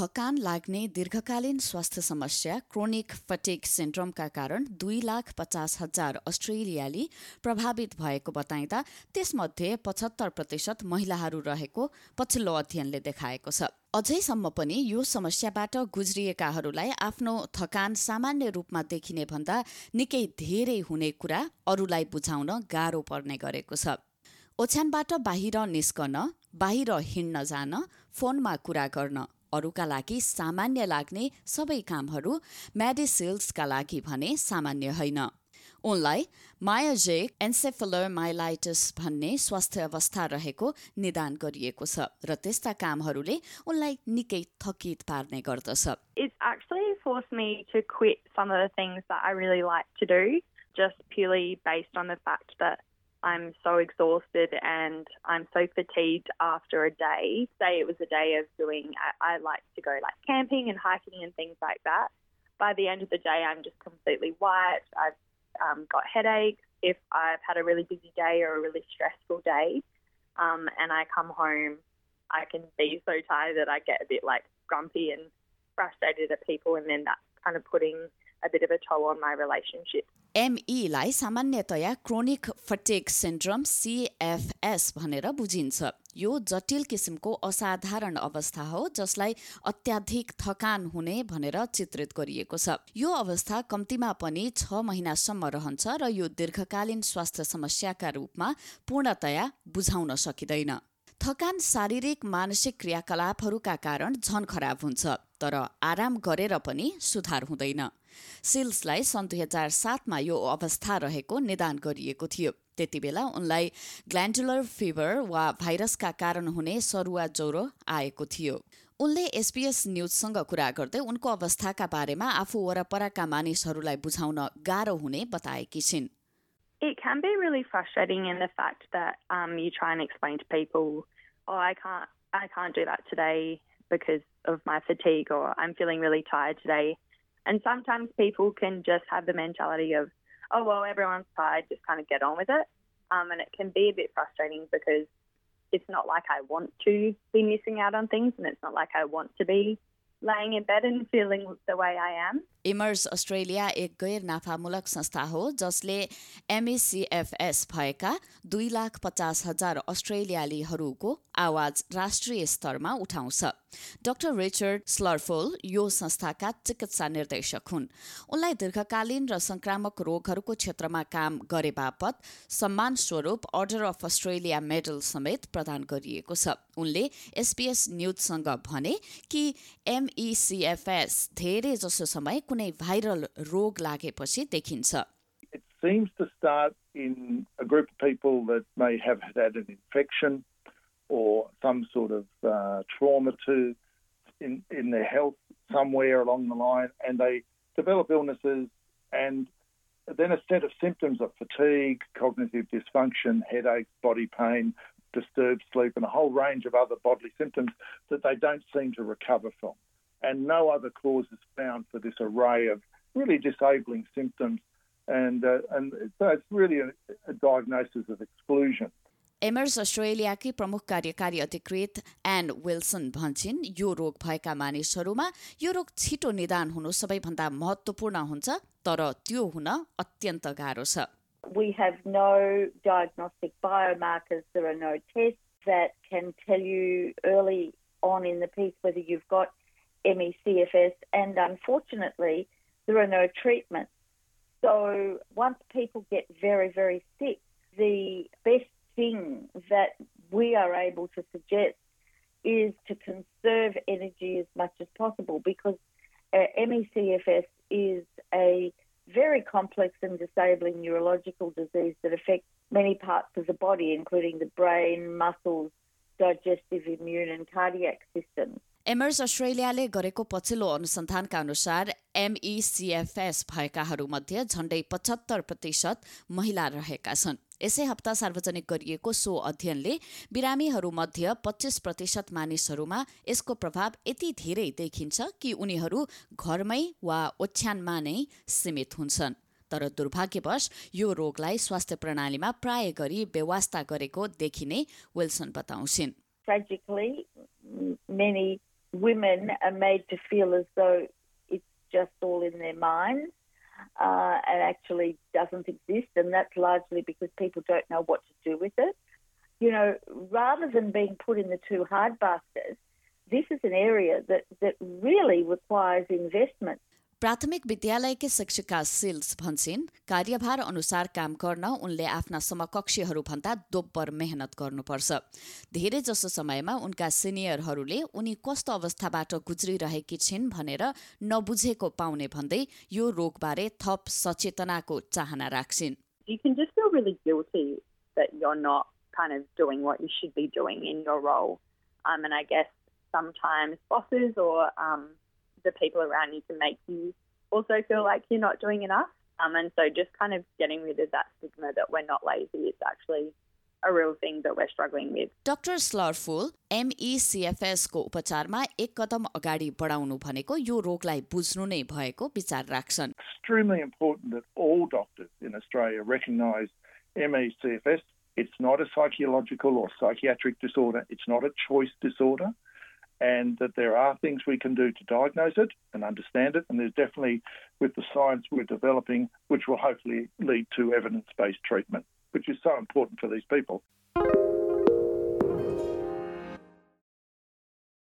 थकान लाग्ने दीर्घकालीन स्वास्थ्य समस्या क्रोनिक फटिक सिन्ड्रोमका कारण दुई लाख पचास हजार अस्ट्रेलियाली प्रभावित भएको बताइँदा त्यसमध्ये पचहत्तर प्रतिशत महिलाहरू रहेको पछिल्लो अध्ययनले देखाएको छ। अझैसम्म पनि यो समस्याबाट गुज्रिएकाहरूलाई आफ्नो थकान सामान्य रूपमा देखिने भन्दा निकै धेरै हुने कुरा अरूलाई बुझाउन गाह्रो पर्ने गरेको छ। ओछ्यानबाट बाहिर निस्कन बाहिर हिँड्न जान फोनमा कुरा गर्न अरूका लागि सामान्य लाग्ने सबै कामहरू मेडिसिल्सका लागि भने सामान्य होइन। उनलाई मायोजेक एन्सेफलोमाइलाइटिस भन्ने स्वास्थ्य अवस्था रहेको निदान गरिएको छ र त्यस्ता कामहरूले उनलाई निकै थकित पार्ने गर्दछ। Just purely based on the fact that I'm so exhausted and I'm so fatigued after a day. Say it was a day of doing, I, I like to go like camping and hiking and things like that. By the end of the day, I'm just completely wiped. I've um, got headaches if I've had a really busy day or a really stressful day. Um, and I come home, I can be so tired that I get a bit like grumpy and frustrated at people, and then that's kind of putting a bit of a toll on my relationship. एमईलाई सामान्यतया chronic fatigue syndrome CFS भनेर बुझिन्छ। यो जटिल किसिमको असाधारण अवस्था हो जसलाई अत्याधिक थकान हुने भनेर चित्रित गरिएको छ। यो अवस्था कम्तीमा पनि छ महिनासम्म रहन्छ र यो दीर्घकालीन स्वास्थ्य समस्याका रूपमा पूर्णतया बुझाउन सकिँदैन। थकान शारीरिक मानसिक क्रियाकलापहरूका कारण झन खराब हुन्छ तर आराम गरेर पनि सुधार हुँदैन। सिल्सलाई सन् दुई हजार सातमा यो अवस्था रहेको निदान गरिएको थियो। त्यति बेला उनलाई ग्ल्यान्डुलर फिभर वा भाइरसका कारण हुने सरुवा ज्वरो आएको थियो। उनले एसपीएस न्युजसँग कुरा गर्दै उनको अवस्थाका बारेमा आफू वरपरका मानिसहरूलाई बुझाउन गाह्रो हुने बताएकी छिन्। It can be really frustrating in the fact that um, you try and explain to people, oh, I can't, I can't do that today because of my fatigue, or I'm feeling really tired today. And sometimes people can just have the mentality of, oh, well, everyone's tired, just kind of get on with it. Um, and it can be a bit frustrating because it's not like I want to be missing out on things, and it's not like I want to be laying in bed and feeling the way I am. Immerse Australia एक गैर नाफामूलक संस्था हो जसले एमएसिएफएस भएका दुई लाख पचास हजार अस्ट्रेलियालीहरूको आवाज राष्ट्रिय स्तरमा उठाउँछ। डाक्टर रिचर्ड स्लरफोल यो संस्थाका चिकित्सा निर्देशक हुन्। उनलाई दीर्घकालीन र संक्रामक रोगहरूको क्षेत्रमा काम गरे बापत सम्मान स्वरूप अर्डर अफ अस्ट्रेलिया मेडल समेत प्रदान गरिएको छ। उनले एसपीएस न्युजसँग भने कि एमइसिएफएस धेरै जसो समय कुनै भाइरल रोग लागेपछि देखिन्छ It seems to start in a group of people that may have had an infection or some sort of uh, trauma to in, in their health somewhere along the line, and they develop illnesses and then a set of symptoms of fatigue, cognitive dysfunction, headache, body pain, disturbed sleep, and a whole range of other bodily symptoms that they don't seem to recover from. And no other cause is found for this array of really disabling symptoms. And, uh, and so it's really a, a diagnosis of exclusion. एमर्स अस्ट्रेलियाकी प्रमुख कार्यकारी अधिकृत an Wilson भन्छन् यो रोग भएका मानिसहरूमा यो रोग छिटो निदान हुनु सबैभन्दा महत्वपूर्ण हुन्छ तर त्यो हुन अत्यन्त गाह्रो छ We have no diagnostic biomarkers. There are no tests that can tell you early on in the piece whether you've got MECFS, and unfortunately, there are no treatments. So once people get very, very sick, the best thing that we are able to suggest is to conserve energy as much as possible because uh, MECFS is a very complex and disabling neurological disease that affects many parts of the body, including the brain, muscles, digestive, immune, and cardiac systems. एमर्स अस्ट्रेलियाले गरेको पछिल्लो अनुसन्धानका अनुसार एमइसिएफएस भएकाहरूमध्ये झण्डै पचहत्तर प्रतिशत महिला रहेका छन्। यसै हप्ता सार्वजनिक गरिएको सो अध्ययनले बिरामीहरूमध्ये पच्चिस प्रतिशत मानिसहरूमा यसको प्रभाव यति धेरै देखिन्छ कि उनीहरू घरमै वा ओछ्यानमा नै सीमित हुन्छन्। तर दुर्भाग्यवश यो रोगलाई स्वास्थ्य प्रणालीमा प्राय गरी बेवास्ता गरेको देखिने विल्सन बताउँछिन्। Women are made to feel as though it's just all in their minds uh, and actually doesn't exist, and that's largely because people don't know what to do with it. You know, rather than being put in the two hard basket, this is an area that, that really requires investment. प्राथमिक विद्यालयकी शिक्षिका सिल्स भन्छन् कार्यभार अनुसार काम गर्न उनले आफ्ना समकक्षीहरूभन्दा दोब्बर मेहनत गर्नुपर्छ धेरै जसो समयमा उनका सिनियरहरूले उनी कस्तो अवस्थाबाट गुज्रिरहेकी छिन् भनेर नबुझेको पाउने भन्दै यो रोगबारे थप सचेतनाको चाहना राख्छिन्. Um, sometimes bosses or um, the people around you can make you also feel like you're not doing enough. Um, and so just kind of getting rid of that stigma that we're not lazy is actually a real thing that we're struggling with. Doctor स्लरफुल एमइसिएफएसको उपचारमा एक कदम अगाडि बढाउनु भनेको यो रोगलाई बुझ्नु नै भएको विचार राख्छन् Extremely important that all doctors in Australia recognise MECFS. It's not a psychological or psychiatric disorder. It's not a choice disorder. and that there are things we can do to diagnose it and understand it. And there's definitely, with the science we're developing, which will hopefully lead to evidence based treatment, which is so important for these people.